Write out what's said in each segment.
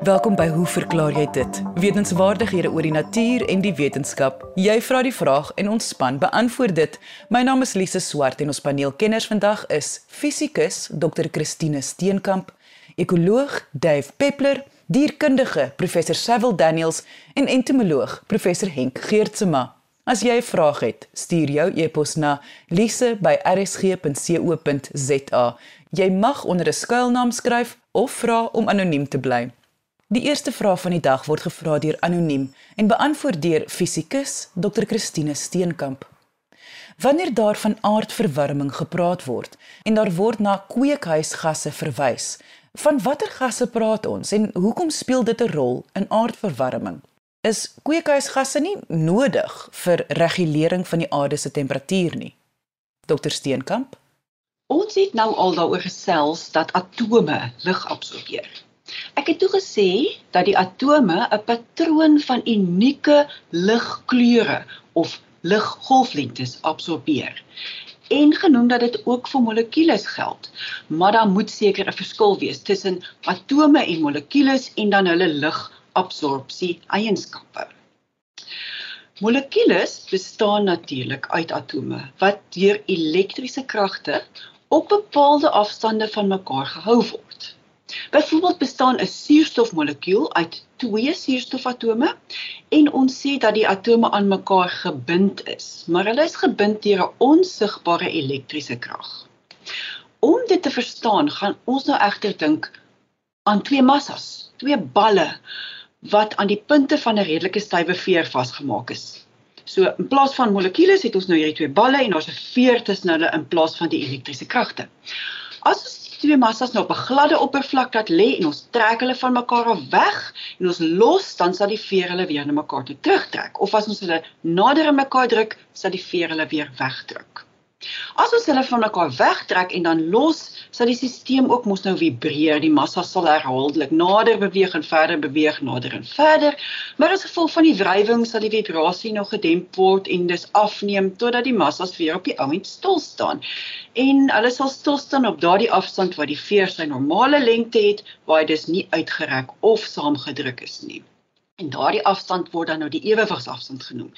Welkom by Hoe verklaar jy dit? Wetenskapwaardighede oor die natuur en die wetenskap. Jy vra die vraag en ons span beantwoord dit. My naam is Lise Swart en ons paneelkenners vandag is fisikus Dr. Christine Steenkamp, ekoloog Dave Peppler, dierkundige Professor Cecil Daniels en entomoloog Professor Henk Geertsma. As jy 'n vraag het, stuur jou e-pos na lise@rsg.co.za. Jy mag onder 'n skuilnaam skryf of vra om anoniem te bly. Die eerste vraag van die dag word gevra deur anoniem en beantwoord deur fisikus Dr. Christine Steenkamp. Wanneer daar van aardverwarming gepraat word en daar word na kweekhuisgasse verwys, van watter gasse praat ons en hoekom speel dit 'n rol in aardverwarming? Is kweekhuisgasse nie nodig vir regulering van die aarde se temperatuur nie? Dr. Steenkamp. Ons het nou al daaroor gesels dat atome lig absorbeer. Ek het toe gesê dat die atome 'n patroon van unieke ligkleure of liggolflengtes absorbeer en genoem dat dit ook vir molekules geld. Maar daar moet seker 'n verskil wees tussen atome en molekules en dan hulle ligabsorpsie eienskappe. Molekules bestaan natuurlik uit atome wat deur elektriese kragte op bepaalde afstande van mekaar gehou word. Byvoorbeeld bestaan 'n suurstofmolekuul uit twee suurstofatome en ons sê dat die atome aan mekaar gebind is, maar hulle is gebind deur 'n onsigbare elektriese krag. Om dit te verstaan, gaan ons nou egter dink aan twee massas, twee balle wat aan die punte van 'n redelike stywe veer vasgemaak is. So in plaas van molekules het ons nou hierdie twee balle en daar's 'n veer tussen hulle in plaas van die elektriese kragte. As ons twee massas nou op 'n gladde oppervlak laat lê en ons trek hulle van mekaar af weg en ons los, dan sal die veer hulle weer na mekaar toe terugtrek. Of as ons hulle nader aan mekaar druk, sal die veer hulle weer wegdruk. As ons hulle van mekaar wegtrek en dan los, sal die stelsel ook mos nou vibreer. Die massa sal herhaaldelik nader beweeg en verder beweeg, nader en verder. Maar as gevolg van die wrywing sal die vibrasie nog gedemp word en dis afneem totdat die massas weer op die oomblik stil staan. En hulle sal stil staan op daardie afstand wat die veer sy normale lengte het, waar hy dus nie uitgerek of saamgedruk is nie. En daardie afstand word dan nou die ewewigsafstand genoem.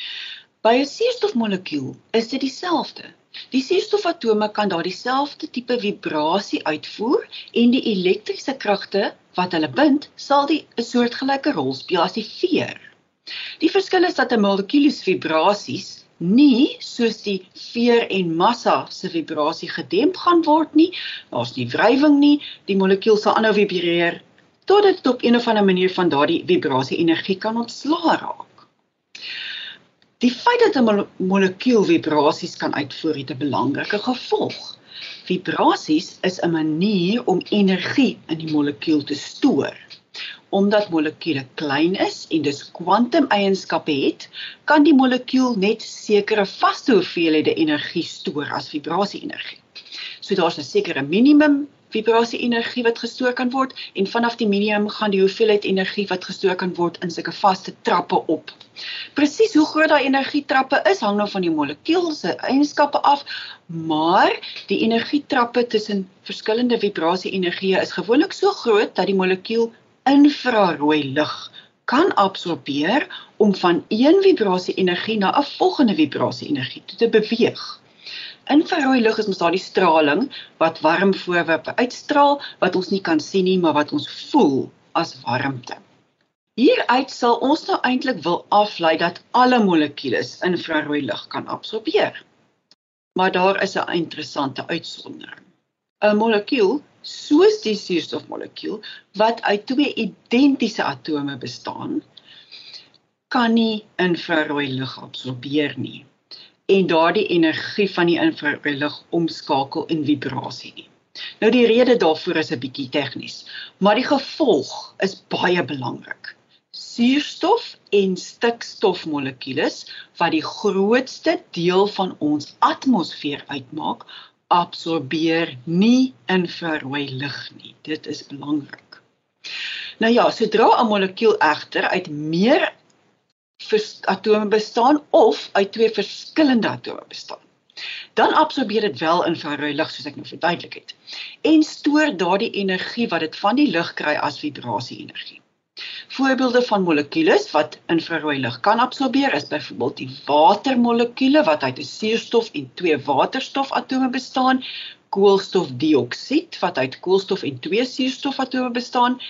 By 'n suurstofmolekuul is dit dieselfde. Die suurstofatome kan daardie selfde tipe vibrasie uitvoer en die elektriese kragte wat hulle bind, sal die 'n soortgelyke rol speel as die veer. Die verskil is dat 'n molekuul se vibrasies nie soos die veer en massa se vibrasie gedemp gaan word nie. Daar's nie wrywing nie. Die molekuul sal aanhou vibreer tot dit op 'n of ander manier van daardie vibrasie energie kan ontslaa raak. Die feit dat 'n molekuul vibrasies kan uitvoer het 'n belangrike gevolg. Vibrasies is 'n manier om energie in die molekuul te stoor. Omdat molekules klein is en dus kwantumeienskappe het, kan die molekuul net sekere vaste hoeveelhede energie stoor as vibrasie-energie. So daar's 'n sekere minimum vibrasie energie wat gestoor kan word en vanaf die minimum gaan die hoeveelheid energie wat gestoor kan word in sulke vaste trappe op. Presies hoe groot daai energietrappe is hang nou van die molekuul se eienskappe af, maar die energietrappe tussen verskillende vibrasie energieë is gewoonlik so groot dat die molekuul infrarooi lig kan absorbeer om van een vibrasie energie na 'n volgende vibrasie energie toe te beweeg. Infrarooi lig is mos daardie straling wat warm voorwerpe uitstraal wat ons nie kan sien nie, maar wat ons voel as warmte. Hieruit sal ons nou eintlik wil aflei dat alle molekules infrarooi lig kan absorbeer. Maar daar is 'n interessante uitsondering. 'n Molekuul, soos die suurstofmolekuul wat uit twee identiese atome bestaan, kan nie infrarooi lig absorbeer nie en daardie energie van die infrarooi lig omskakel in vibrasie nie. Nou die rede daarvoor is 'n bietjie tegnies, maar die gevolg is baie belangrik. Suurstof en stikstofmolekules wat die grootste deel van ons atmosfeer uitmaak, absorbeer nie infrarooi lig nie. Dit is belangrik. Nou ja, sodra 'n molekuul egter uit meer atome bestaan of uit twee verskillende atome bestaan. Dan absorbeer dit wel infrarooi lig soos ek nou verduidelik het en stoor daardie energie wat dit van die lig kry as vibrasie energie. Voorbeelde van molekules wat infrarooi lig kan absorbeer is byvoorbeeld die watermolekuule wat uit 'n suurstof en twee waterstofatome bestaan, koolstofdioksied wat uit koolstof en twee suurstofatome bestaan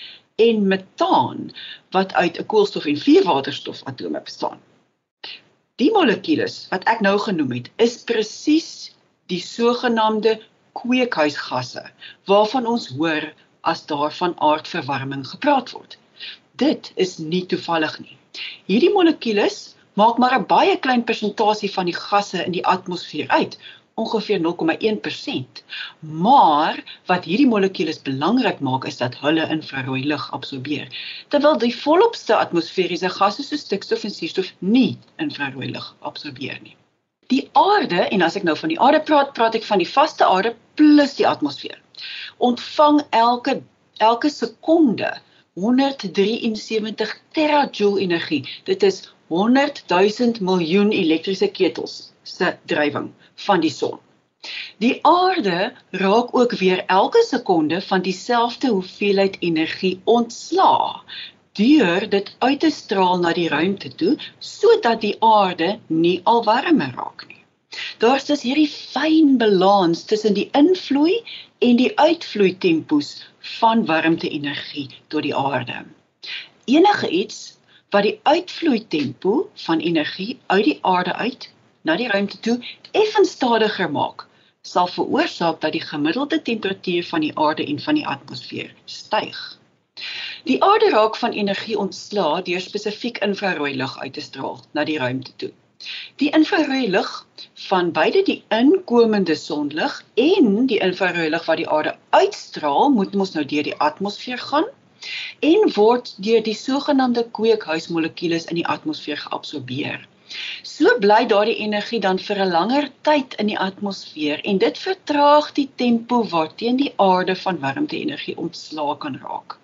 en metaan wat uit 'n koolstof en vier waterstofatome bestaan. Die molekules wat ek nou genoem het, is presies die sogenaamde kweekhuisgasse waarvan ons hoor as daar van aardverwarming gepraat word. Dit is nie toevallig nie. Hierdie molekules maak maar 'n baie klein persentasie van die gasse in die atmosfeer uit, ongeveer 0,1%. Maar wat hierdie molekules belangrik maak is dat hulle infrarooi lig absorbeer, terwyl die volopste atmosferiese gasse soos stikstof en suurstof nie infrarooi lig absorbeer nie. Die aarde, en as ek nou van die aarde praat, praat ek van die vaste aarde plus die atmosfeer. Ontvang elke elke sekonde 173 terajoule energie. Dit is 100 000 miljoen elektriese ketels se drywing van die son. Die aarde raak ook weer elke sekonde van dieselfde hoeveelheid energie ontslaa deur dit uit te straal na die ruimte toe sodat die aarde nie al warmer raak nie. Daar's dus hierdie fyn balans tussen die invloei en die uitvloei tempos van warmte-energie tot die aarde. Enige iets wat die uitvloei tempo van energie uit die aarde uit na die ruimte toe effens stadiger maak, sal veroorsaak dat die gemiddelde temperatuur van die aarde en van die atmosfeer styg. Die aarde raak van energie ontslaa deur spesifiek infrarooi lig uit te straal na die ruimte toe. Die infrarooi lig van beide die inkomende sonlig en die infrarooi lig wat die aarde uitstraal, moet mos nou deur die atmosfeer gaan en word deur die sogenaamde kweekhuismolekules in die atmosfeer geabsorbeer. So bly daardie energie dan vir 'n langer tyd in die atmosfeer en dit vertraag die tempo waarteen die aarde van warmte-energie ontslae kan raak.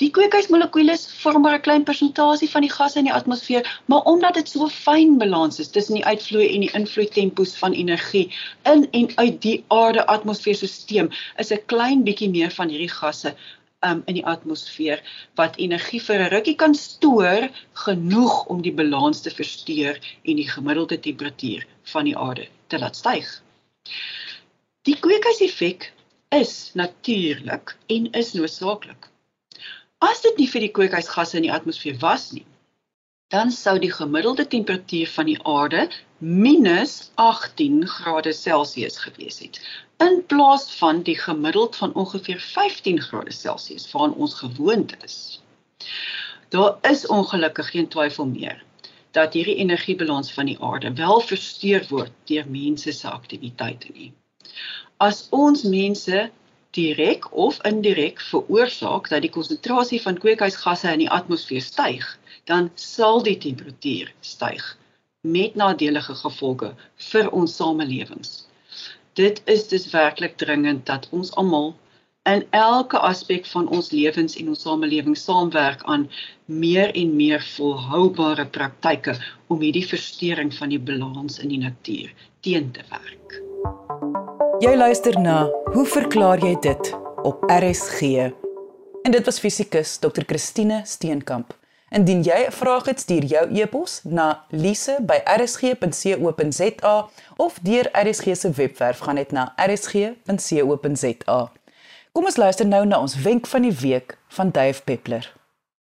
Die kweekhuismolekules vorm maar 'n klein persentasie van die gasse in die atmosfeer, maar omdat dit so fyn balans is tussen die uitvloei en die invloei tempos van energie in en uit die aarde-atmosfeerstelsel, is 'n klein bietjie meer van hierdie gasse um, in die atmosfeer wat energie vir 'n rukkie kan stoor genoeg om die balans te versteur en die gemiddelde temperatuur van die aarde te laat styg. Die kweekhuiseffek is natuurlik en is noodsaaklik. As dit nie vir die kweekhuisgasse in die atmosfeer was nie, dan sou die gemiddelde temperatuur van die aarde minus 18 grade Celsius gewees het in plaas van die gemiddeld van ongeveer 15 grade Celsius waaraan ons gewoond is. Daar is ongelukkig geen twyfel meer dat hierdie energiebalans van die aarde wel versteur word deur mense se aktiwiteite nie. As ons mense direk of indirek veroorsaak dat die konsentrasie van kweekhuisgasse in die atmosfeer styg, dan sal die temperatuur styg met nadelige gevolge vir ons samelewings. Dit is dus werklik dringend dat ons almal in elke aspek van ons lewens en ons samelewing saamwerk aan meer en meer volhoubare praktyke om hierdie verstoring van die balans in die natuur teen te werk. Jy luister na Hoe verklaar jy dit op RSG? En dit was fisikus Dr. Christine Steenkamp. Indien jy 'n vraag het, stuur jou e-pos na lise@rsg.co.za of deur RSG se webwerf gaan net na rsg.co.za. Kom ons luister nou na ons wenk van die week van Dave Peppler.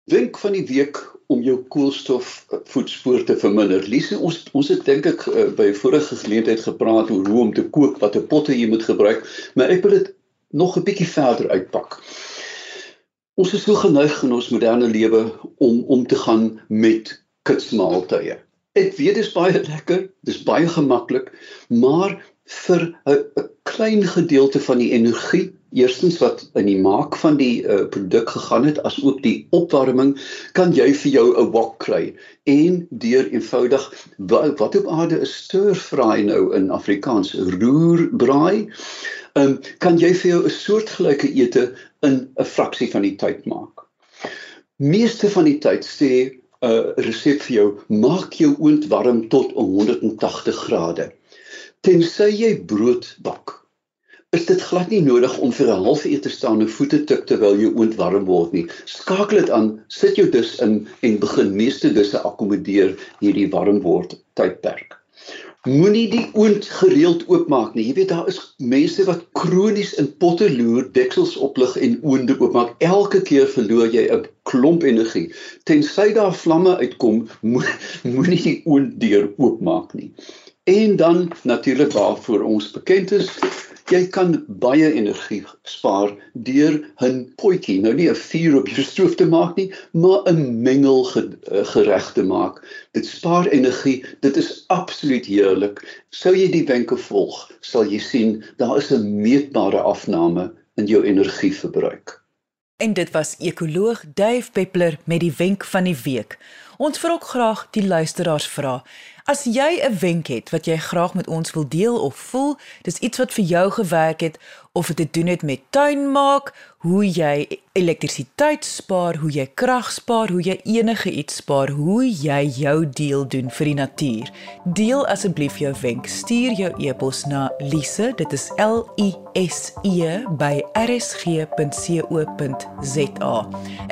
Wenk van die week om jou koolstof voetspoor te verminder. Lise, ons ons het dink ek uh, by vorige geleentheid gepraat oor hoe om te kook, watter potte jy moet gebruik, maar ek wil dit nog 'n bietjie verder uitpak. Ons is so geneig in ons moderne lewe om om te gaan met kitsmaaltye. Ek weet dit is baie lekker, dit is baie gemaklik, maar vir 'n klein gedeelte van die energie, eerstens wat in die maak van die uh, produk gegaan het, as ook die opwarming, kan jy vir jou 'n wok kry en deur eenvoudig wat, op aarde 'n stir fry nou in Afrikaans, roerbraai, um, kan jy vir jou 'n soortgelyke ete in 'n fraksie van die tyd maak. Meeste van die tyd sê 'n uh, resep vir jou maak jou oond warm tot 180 grade. Tensy jy brood bak. Is dit glad nie nodig om vir 'n halfuur te staan en voete tik terwyl jou oond warm word nie. Skakel dit aan, sit jou dus in en begin meeste dusse akkommodeer hierdie warm word tydperk. Moenie die oond gereeld oopmaak nie. Jy weet daar is mense wat kronies in potte loer, deksels oplig en oonde oopmaak. Elke keer verloor jy 'n klomp energie. Tensy daar vlamme uitkom, moenie die oond deur oopmaak nie. En dan natuurlik waarvoor ons bekend is, jy kan baie energie spaar deur 'n potjie, nou nie 'n vuur op jou stoof te maak nie, maar 'n mengel eh, gereg te maak. Dit spaar energie, dit is absoluut heerlik. Sou jy die wenke volg, sal jy sien daar is 'n meetbare afname in jou energieverbruik. En dit was ekoloog Dave Peppler met die wenk van die week. Ons vra ook graag die luisteraars vra. As jy 'n wenk het wat jy graag met ons wil deel of voel, dis iets wat vir jou gewerk het of dit te doen het met tuin maak, hoe jy elektrisiteit spaar, hoe jy krag spaar, hoe jy enige iets spaar, hoe jy jou deel doen vir die natuur. Deel asseblief jou wenk. Stuur jou e-pos na lise, dit is L I S E by rsg.co.za.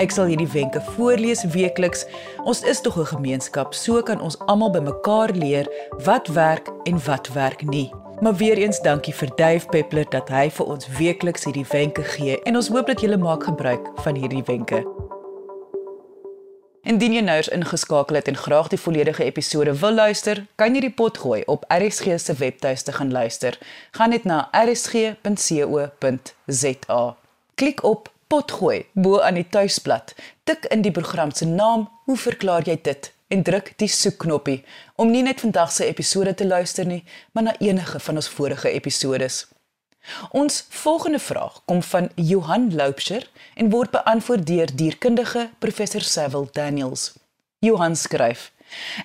Ek sal hierdie wenke voorlees weekliks. Ons is tog 'n gemeenskap, so kan ons almal bymekaar leer wat werk en wat werk nie. Maar weer eens dankie vir Dave Peppler dat hy vir ons weekliks hierdie wenke gee en ons hoop dat julle maak gebruik van hierdie wenke. Indien jy nou ingeskakel het en graag die volledige episode wil luister, kan jy die pot gooi op RSG se webtuiste gaan luister. Gaan net na rsg.co.za. Klik op potgooi bo aan die tuisblad. Tik in die program se naam. Hoe verklaar jy dit? En druk die soekknoppie om nie net vandag se episode te luister nie, maar na enige van ons vorige episodes. Ons volgende vraag kom van Johan Loupsher en word beantwoord deur dierkundige professor Sewil Daniels. Johan skryf: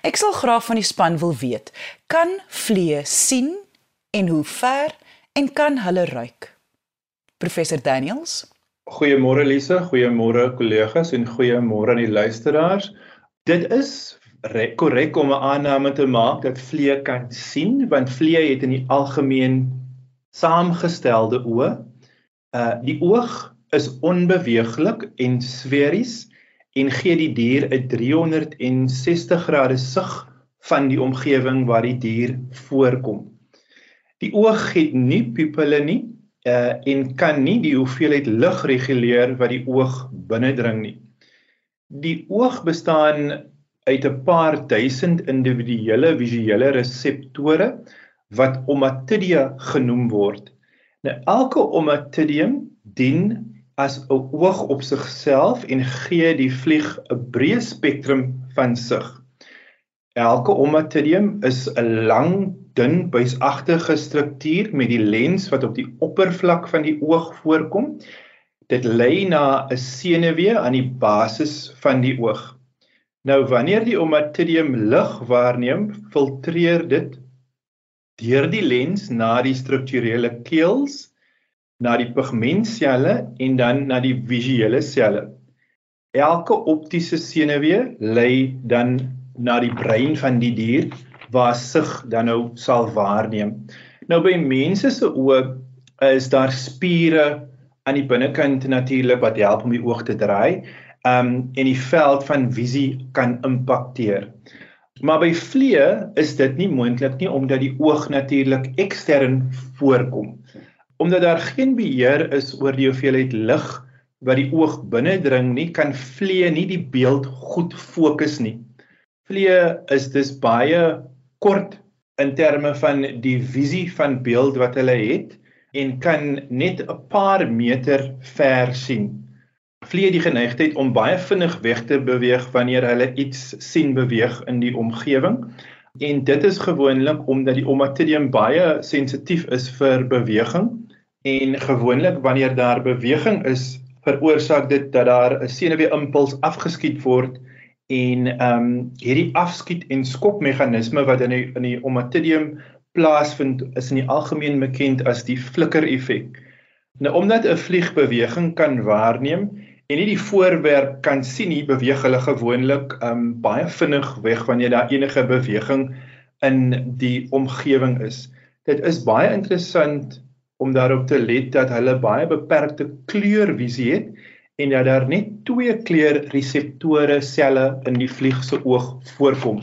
Ek sal graag van die span wil weet, kan vliee sien en hoe ver en kan hulle ruik? Professor Daniels Goeiemôre Lise, goeiemôre kollegas en goeiemôre aan die luisteraars. Dit is korrek om 'n aanname te maak dat vliee kan sien want vliee het in die algemeen saamgestelde oë. Uh die oog is onbeweeglik en sferies en gee die dier 'n 360 grade sig van die omgewing waar die dier voorkom. Die oog het nie pupille nie uh en kan nie die hoeveelheid lig reguleer wat die oog binnendring nie. Die oog bestaan uit 'n paar duisend individuele visuele reseptore wat omatidia genoem word. Nou elke omatidium dien as 'n oog op sigself en gee die vlieg 'n breë spektrum van sig. Elke omatidium is 'n lang, dun, buisagtige struktuur met die lens wat op die oppervlak van die oog voorkom Dit lei na 'n senuwee aan die basis van die oog. Nou wanneer die omatidium lig waarneem, filtreer dit deur die lens na die strukturele keels, na die pigmentselle en dan na die visuele selle. Elke optiese senuwee lei dan na die brein van die dier waar sig dan nou sal waarneem. Nou by mense se oë is daar spiere aan die binnekant natuurlik wat help om die oog te draai. Um en die veld van visie kan impakteer. Maar by vliee is dit nie moontlik nie omdat die oog natuurlik ekstern voorkom. Omdat daar geen beheer is oor die hoeveelheid lig wat die oog binnendring nie, kan vliee nie die beeld goed fokus nie. Vliee is dus baie kort in terme van die visie van beeld wat hulle het en kan net 'n paar meter ver sien. Vliee die geneigtheid om baie vinnig weg te beweeg wanneer hulle iets sien beweeg in die omgewing. En dit is gewoonlik omdat die omatidium baie sensitief is vir beweging en gewoonlik wanneer daar beweging is, veroorsaak dit dat daar 'n senuwee impuls afgeskiet word en ehm um, hierdie afskiet en skok meganisme wat in die in die omatidium plaasvind is in die algemeen bekend as die flikker effek. Nou omdat 'n vlieg beweging kan waarneem en nie die voorwerp kan sien nie, beweeg hulle gewoonlik um baie vinnig weg wanneer daar enige beweging in die omgewing is. Dit is baie interessant om daarop te let dat hulle baie beperkte kleurvisie het en dat daar net twee kleur reseptore selle in die vlieg se oog voorkom.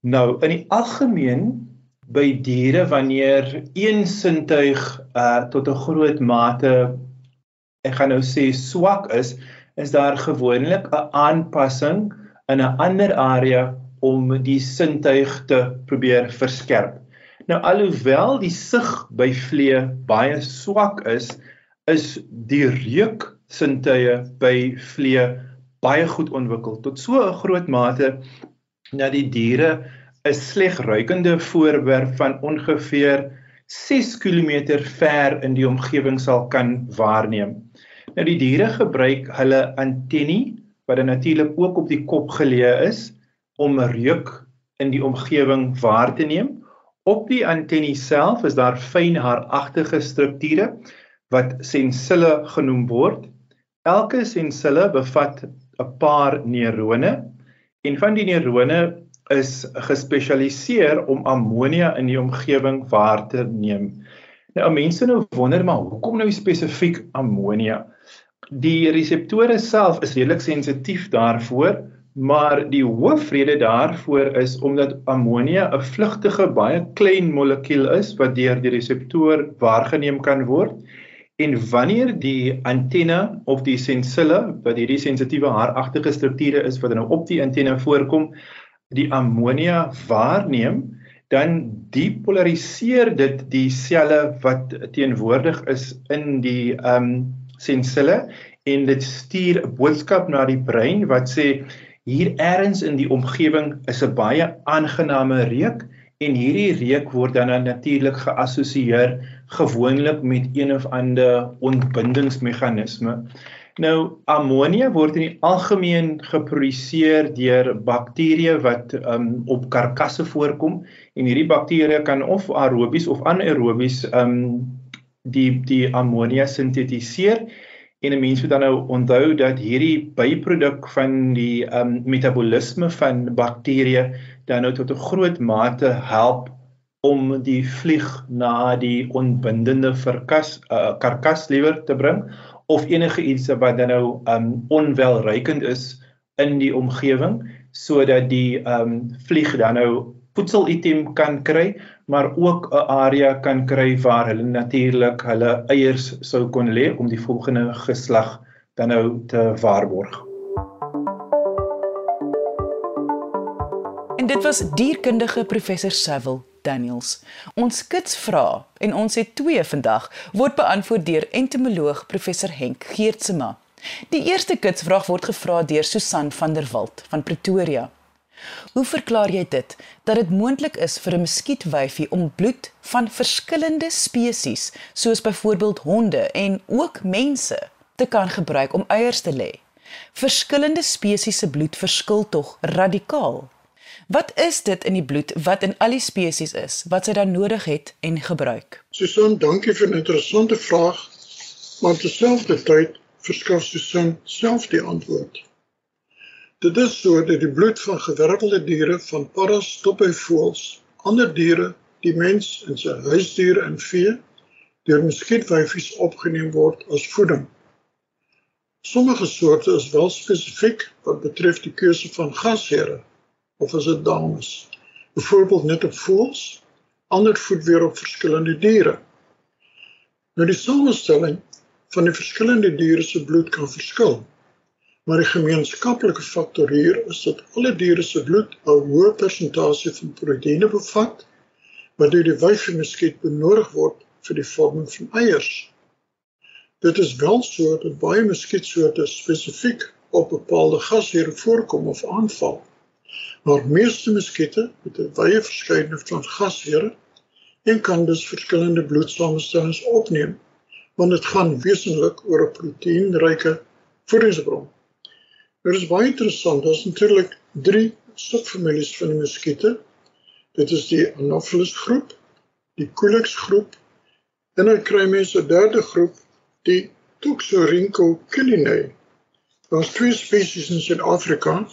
Nou in die algemeen by diere wanneer een sintuig uh tot 'n groot mate ek gaan nou sê swak is, is daar gewoonlik 'n aanpassing in 'n ander area om die sintuig te probeer verskerp. Nou alhoewel die sig by vlee baie swak is, is die reuk sintuie by vlee baie goed ontwikkel tot so 'n groot mate dat die diere 'n sleg ruikende voorwerp van ongeveer 6 km ver in die omgewing sal kan waarneem. Nou die diere gebruik hulle antennie wat natuurlik ook op die kop geleë is om reuk in die omgewing waar te neem. Op die antennie self is daar fyn haaragtige strukture wat sensille genoem word. Elke sensille bevat 'n paar neurone en van die neurone is gespesialiseer om ammonia in die omgewing waar te neem. Nou mense nou wonder maar hoekom nou spesifiek ammonia? Die reseptore self is redelik sensitief daarvoor, maar die hoofrede daarvoor is omdat ammonia 'n vlugtige baie klein molekuul is wat deur die reseptoor waargeneem kan word. En wanneer die antenne of die sensille wat hierdie sensitiewe haaragtige strukture is wat nou op die antenne voorkom, die ammonia waarneem, dan depolariseer dit die selle wat teenwoordig is in die ehm um, sensille en dit stuur 'n boodskap na die brein wat sê hier eers in die omgewing is 'n baie aangename reuk en hierdie reuk word dan natuurlik geassosieer gewoonlik met een of ander ontbindingsmeganisme. Nou ammonia word in die algemeen geproduseer deur bakterieë wat um, op karkasse voorkom. En hierdie bakterieë kan of aerobies of anaerobies um die die ammonia sintetiseer en 'n mens moet dan nou onthou dat hierdie byproduk van die um metabolisme van bakterieë dan nou tot 'n groot mate help om die vlieg na die onbindende verkas uh, karkas liewer te bring of enige iets wat dan nou um onwelrykend is in die omgewing sodat die um vlieg dan nou voedselitem kan kry maar ook 'n area kan kry waar hulle natuurlik hulle eiers sou kon lê om die volgende geslag dan nou te waarborg. En dit was dierkundige professor Sewil Daniels. Ons kits vra en ons het twee vandag word beantwoord deur entomoloog professor Henk Geertsma. Die eerste kitsvraag word gevra deur Susan van der Walt van Pretoria. Hoe verklaar jy dit dat dit moontlik is vir 'n muskietwyfie om bloed van verskillende spesies soos byvoorbeeld honde en ook mense te kan gebruik om eiers te lê? Verskillende spesies se bloed verskil tog radikaal. Wat is dit in die bloed wat in al die spesies is wat sy dan nodig het en gebruik? Susan, dankie vir 'n interessante vraag. Maar terselfdertyd verskaf Susan self die antwoord. Dit is so dat die bloed van gewervelde diere van paras tot by voëls, ander diere, die mens en sy huisdiere en vee deur muskietwyfies opgeneem word as voeding. Sommige soorte is wel spesifiek wat betref die keuse van gasheere of is dit dames? Byvoorbeeld net op voëls, ander voed weer op verskillende diere. Nou die samestelling van die verskillende diere se bloed kan verskil. Maar die gemeenskaplike faktor hier is dat alle diere se bloed 'n hoë persentasie van proteïene bevat wat deur die wyfie muskiet benodig word vir die vorming van eiers. Dit is wel so dat baie muskietsoorte spesifiek op bepaalde gasheer voorkom of aanval. Maar meeste muskiete het 'n wye verskeidenheid van gasheere en kan dus verskillende bloedsamestellings opneem, want dit gaan wesentlik oor 'n proteïenryke voedingsbron. Dit is baie interessant, daar is natuurlik 3 subfamilies van die muskiete. Dit is die Anopheles groep, die Culex groep en dan kry mense 'n derde groep, die Toxorhynchochilinae. Daar is twee spesies in Suid-Afrika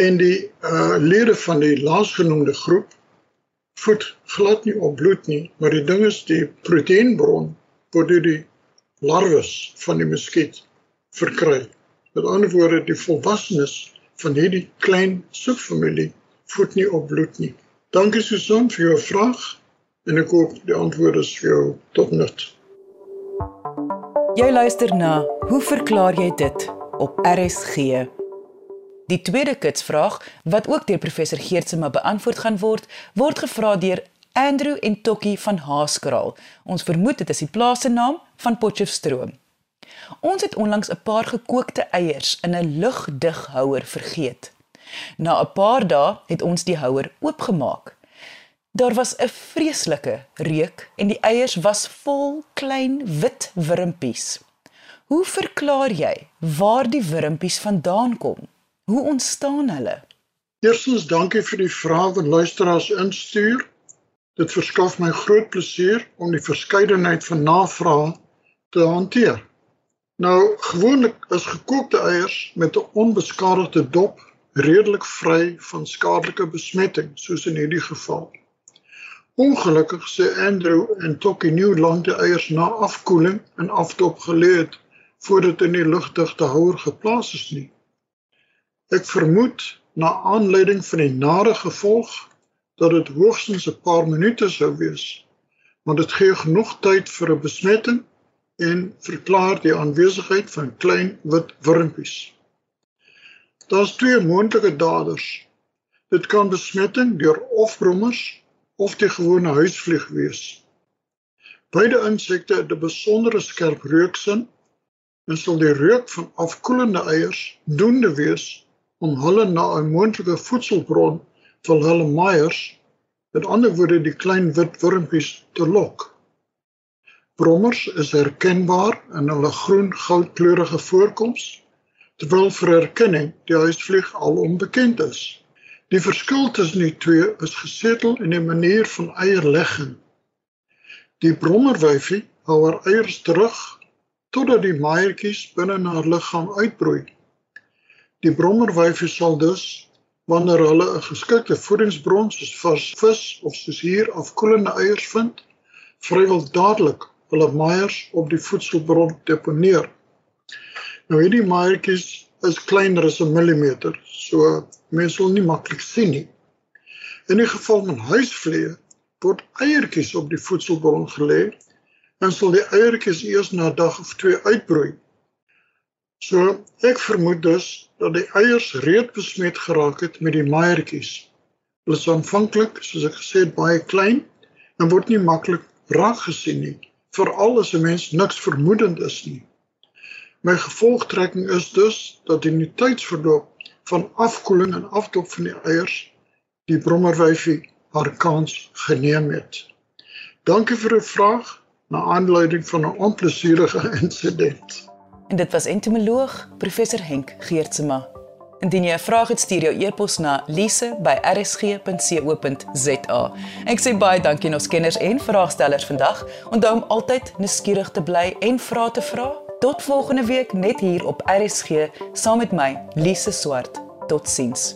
en die uh lede van die laasgenoemde groep voed glad nie op bloed nie, maar die ding is die proteïenbron word deur die larwes van die muskiet verkry. Met ander woorde, die volwassenes van hierdie klein subfamilie voed nie op bloed nie. Dankie Susan vir jou vraag en ek hoop die antwoord is vir jou tot nut. Jy luister na Hoe verklaar jy dit op RSG? Die tweede kitsvraag wat ook deur professor Geertsema beantwoord gaan word, word gevra deur Andrew en Tokkie van Haaskraal. Ons vermoed dit is die plaas se naam van Potchefstroom. Ons het onlangs 'n paar gekookte eiers in 'n lugdig houer vergeet. Na 'n paar dae het ons die houer oopgemaak. Daar was 'n vreeslike reuk en die eiers was vol klein wit wurmpies. Hoe verklaar jy waar die wurmpies vandaan kom? Hoe ontstaan hulle? Eerstens dankie vir die vrae wat luisteraars instuur. Dit verskaf my groot plesier om die verskeidenheid van navrae te hanteer. Nou gewoonlik is gekookte eiers met 'n onbeskadigde dop redelik vry van skadelike besmetting, soos in hierdie geval. Ongelukkig sê Andrew en Tokkie Newland die eiers na afkoeling en afdop gelê het voordat in die lugdigte houer geplaas is nie. Ek vermoed na aanleiding van die nare gevolg dat dit hoogstens 'n paar minute sou wees, want dit gee genoeg tyd vir 'n besmetting en verklaar die aanwesigheid van klein wit wurmpies. Daar's twee moontlike daders. Dit kan besmetting deur of brommers of die gewone huisvlieg wees. Beide insekte het 'n besondere skerp reuksin en sal die reuk van afkoelende eiers doende wees om hulle na 'n moontlike voedselbron vir hulle maaiers, met ander woorde die klein wit wurmpies te lok. Brommers is herkenbaar in hulle groen-goudkleurige voorkoms terwyl vir erkenning die huisvlieg al onbekend is. Die verskil tussen die twee is gesetel in die manier van eierlegging. Die brommerwyfie hou haar eiers terug totdat die maaiertjies binne haar liggaam uitbroei. Die brommerwyfie sal dus wanneer hulle 'n geskikte voedingsbron soos vars vis of soos hier afkoelende eiers vind, vrywel dadelik hulle maaiers op die voedselbron deponeer. Nou hierdie maaiertjies is kleiner as 'n millimeter, so mense sal nie maklik sien nie. In die geval van huisvlee word eiertjies op die voedselbron gelê en sal die eiertjies eers na dag of twee uitbroei. So ek vermoed dus dat die eiers reeds besmet geraak het met die maaiertjies. Hulle is aanvanklik, soos ek gesê het, baie klein en word nie maklik raak gesien nie, veral as 'n mens niks vermoedend is nie. My gevolgtrekking is dus dat in die tydsverloop van afkoeling en afdop van die eiers die brommerwyfie haar kans geneem het. Dankie vir 'n vraag na aanleiding van 'n onplesierige insident. En dit was entomoloog professor Henk Geertsma. Indien jy 'n vraag het, stuur jou e-pos na lise@rsg.co.za. Ek sê baie dankie aan ons kenners en vraagstellers vandag. Onthou om altyd nuuskierig te bly en vrae te vra. Tot volgende week net hier op RSG saam met my Lise Swart. Totsiens.